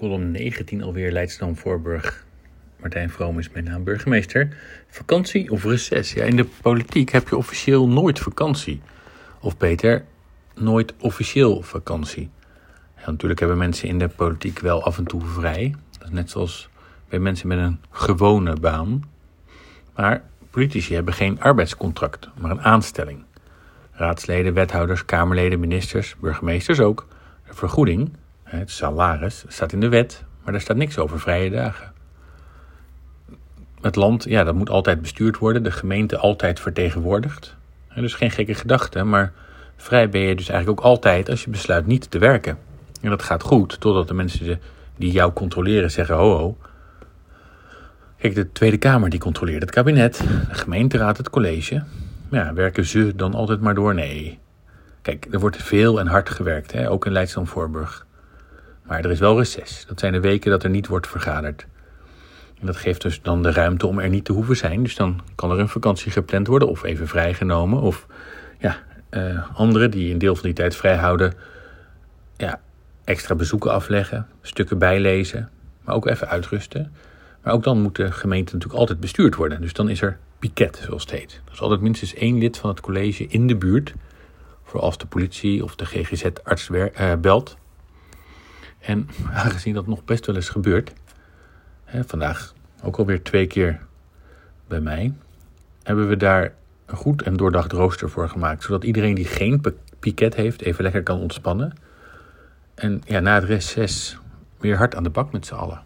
column 19 alweer Leidsdam Voorburg. Martijn Vroom is mijn naam, burgemeester. Vakantie of reces? Ja, in de politiek heb je officieel nooit vakantie. Of beter, nooit officieel vakantie. Ja, natuurlijk hebben mensen in de politiek wel af en toe vrij. Dat is net zoals bij mensen met een gewone baan. Maar politici hebben geen arbeidscontract, maar een aanstelling. Raadsleden, wethouders, kamerleden, ministers, burgemeesters ook. De vergoeding het salaris staat in de wet, maar daar staat niks over vrije dagen. Het land, ja, dat moet altijd bestuurd worden, de gemeente altijd vertegenwoordigd. Dus geen gekke gedachte, maar vrij ben je dus eigenlijk ook altijd als je besluit niet te werken. En dat gaat goed, totdat de mensen die jou controleren zeggen: ho, ho. Kijk, de Tweede Kamer die controleert het kabinet, de gemeenteraad het college. Ja, werken ze dan altijd maar door? Nee. Kijk, er wordt veel en hard gewerkt, hè? ook in Leidschendam-Voorburg. Maar er is wel reces. Dat zijn de weken dat er niet wordt vergaderd. En dat geeft dus dan de ruimte om er niet te hoeven zijn. Dus dan kan er een vakantie gepland worden of even vrijgenomen. Of ja, uh, anderen die een deel van die tijd vrijhouden, ja, extra bezoeken afleggen, stukken bijlezen, maar ook even uitrusten. Maar ook dan moet de gemeente natuurlijk altijd bestuurd worden. Dus dan is er piket, zoals het heet. Er is altijd minstens één lid van het college in de buurt. Voor als de politie of de GGZ-arts uh, belt. En aangezien dat nog best wel eens gebeurt, hè, vandaag ook alweer twee keer bij mij, hebben we daar een goed en doordacht rooster voor gemaakt. Zodat iedereen die geen piket heeft, even lekker kan ontspannen. En ja, na het reces weer hard aan de bak met z'n allen.